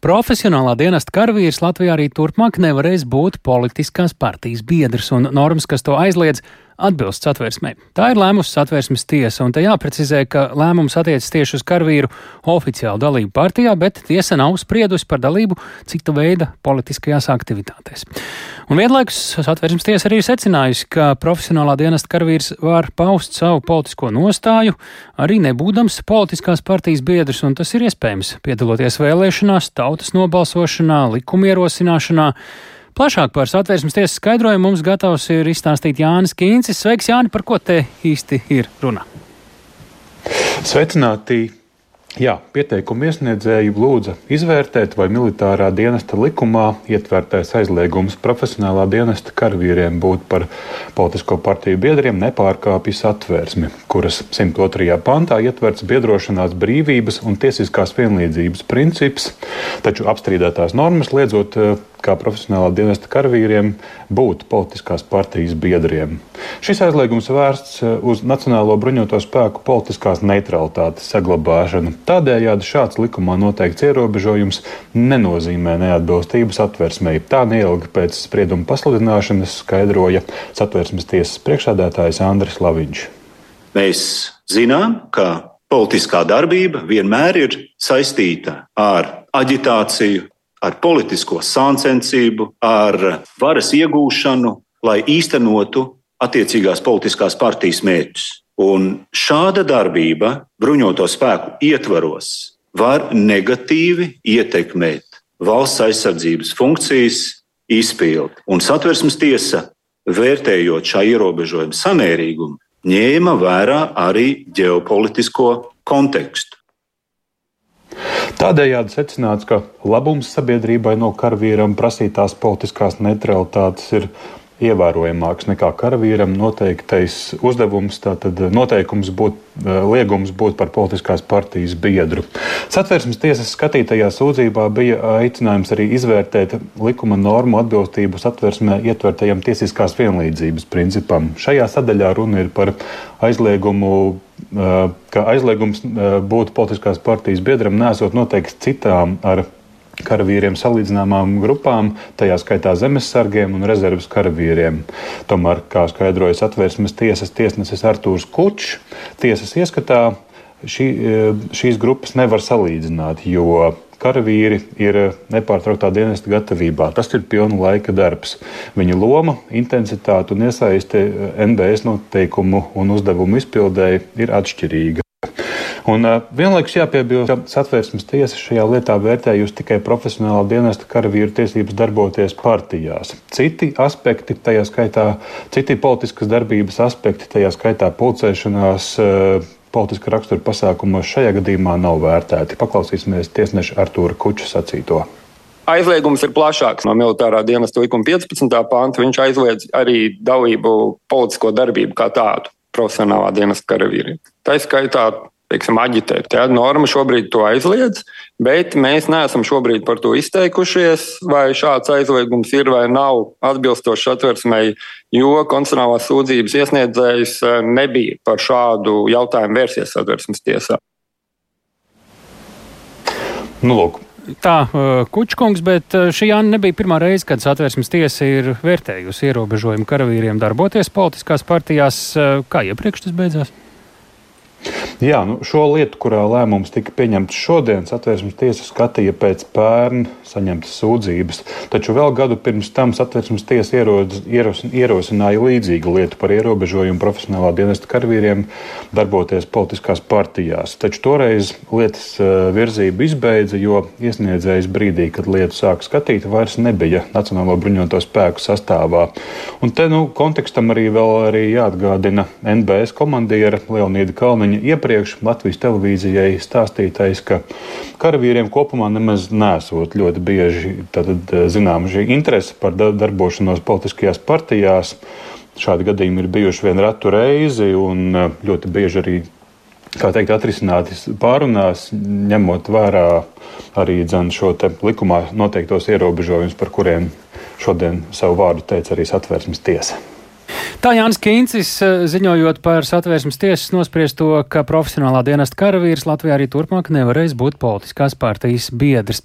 Profesionālā dienesta karavīrs Latvijā arī turpmāk nevarēs būt politiskās partijas biedrs, un normas, kas to aizliedz, atbilst satversmei. Tā ir lēmusi satversmes tiesa, un te jāprecizē, ka lēmums attiecas tieši uz karavīru oficiālu dalību partijā, bet tiesa nav spriedusi par dalību cita veida politiskajās aktivitātēs. Un vienlaikus satversmes tiesa arī ir secinājusi, ka profesionālā dienesta karavīrs var paust savu politisko nostāju, arī nebūdams politiskās partijas biedrs, un tas ir iespējams piedaloties vēlēšanās, tautas nobalsošanā, likuma ierosināšanā Plašāk par satversmes tiesas skaidrojumu mums gatavs ir izstāstīt Jānis Kīncis. Sveiks, Jāni, par ko te īsti ir runa? Sveicināti! Jā, pieteikumu iesniedzēji lūdza izvērtēt, vai militārā dienesta likumā ietvertais aizliegums profesionālā dienesta karavīriem būt par politisko partiju biedriem nepārkāpjas atvērsmi, kuras 102. pantā ietverts biedrošanās brīvības un tiesiskās vienlīdzības princips, taču apstrīdētās normas liedzot kā profesionālā dienesta karavīriem būt politiskās partijas biedriem. Šis aizliegums vērsts eh, uz Nacionālo bruņoto spēku politiskās neutralitātes saglabāšanu. Tādējādi šāds likumā noteikts ierobežojums nenozīmē neatbilstības atversmei. Tā neilgi pēc sprieduma pasludināšanas skaidroja satversmes tiesas priekšsēdētājs Andris Laviņš. Mēs zinām, ka politiskā darbība vienmēr ir saistīta ar aģitāciju, ar politisko sāncensību, ar varas iegūšanu, lai īstenotu attiecīgās politiskās partijas mērķus. Un šāda darbība bruņoto spēku ietvaros var negatīvi ietekmēt valsts aizsardzības funkcijas izpildi. Un satversmes tiesa, vērtējot šā ierobežojuma samērīgumu, ņēma vērā arī ģeopolitisko kontekstu. Tādējādi secināts, ka labums sabiedrībai no karavīram prasītās politiskās neutralitātes ir ievērojamāks nekā karavīram noteiktais uzdevums, tātad noteikums būt, eh, liegums būt par politiskās partijas biedru. Satversmes tiesas skatītajā sūdzībā bija aicinājums arī izvērtēt likuma normu atbilstību satversmē ietvertajam tiesiskās vienlīdzības principam. Šajā sadaļā runa ir par aizliegumu eh, ka aizliegums eh, būt politiskās partijas biedram nesot noteikts citām ar karavīriem salīdzināmām grupām, tajā skaitā zemesargiem un rezerves karavīriem. Tomēr, kā skaidrojas atvērsmes tiesas tiesnesis Artūrs Kučs, tiesas ieskatā šī, e, šīs grupas nevar salīdzināt, jo karavīri ir nepārtrauktā dienesta gatavībā. Tas ir pilna laika darbs. Viņa loma, intensitāte un iesaiste NBS noteikumu un uzdevumu izpildēji ir atšķirīga. Un uh, vienlaikus jāpiebilst, ka satvērsmes tiesa šajā lietā vērtējusi tikai profesionālā dienesta karavīru tiesības darboties partijās. Citi aspekti, tajā skaitā citi politiskas darbības aspekti, tajā skaitā pulcēšanās. Uh, Politiska rakstura pasākumos šajā gadījumā nav vērtēti. Paklausīsimies tiesneša Artūra Kuča sacīto. Aizliegums ir plašāks no militārā dienesta likuma 15. panta. Viņš aizliedz arī dalību politisko darbību kā tādu profesionālā dienesta karavīriem. Tā skaitā teiksim, aģitēt. Tā norma šobrīd to aizliedz, bet mēs neesam šobrīd par to izteikušies, vai šāds aizliegums ir vai nav atbilstošs atversmei, jo konstitucionālās sūdzības iesniedzējs eh, nebija par šādu jautājumu vērsies atversmes tiesā. Nu, lūk, Tā, eh, Kučkungs, bet eh, šī Jāna nebija pirmā reize, kad satversmes tiesa ir vērtējusi ierobežojumu karavīriem darboties politiskās partijās. Kā iepriekš tas beidzās? Jā, nu, šo lietu, kurā lēmums tika pieņemts šodien, satversmes tiesa skatīja pēc pērn saņemtas sūdzības. Taču vēl gadu pirms tam satversmes tiesa ierodz, ieros, ierosināja līdzīgu lietu par ierobežojumu profesionālā dienesta karavīriem darboties politiskās partijās. Taču toreiz lietas eh, virzība izbeidza, jo iesniedzējs brīdī, kad lietu sāka skatīt, vairs nebija Nacionālo bruņoto spēku sastāvā. Un te nu, kontekstam arī arī jāatgādina NBS komandiera Leonīda Kalniņa iepriekš iepriekš Latvijas televīzijai stāstītais, ka karavīriem kopumā nemaz nesot ļoti bieži eh, zinām šī interese par darbošanos politiskajās partijās. Šādi gadījumi ir bijuši vien ratu reizi un eh, ļoti bieži arī kā teikt, atrisināti pārunās, ņemot vērā arī dzen, šo likumā noteiktos ierobežojumus, par kuriem šodien savu vārdu teica arī satvērsmes tiesa. Tā Jānis Kīncis eh, ziņojot par satvērsmes tiesas nospriesto, ka profesionālā dienesta karavīrs Latvijā arī turpmāk nevarēs būt politiskās partijas biedrs.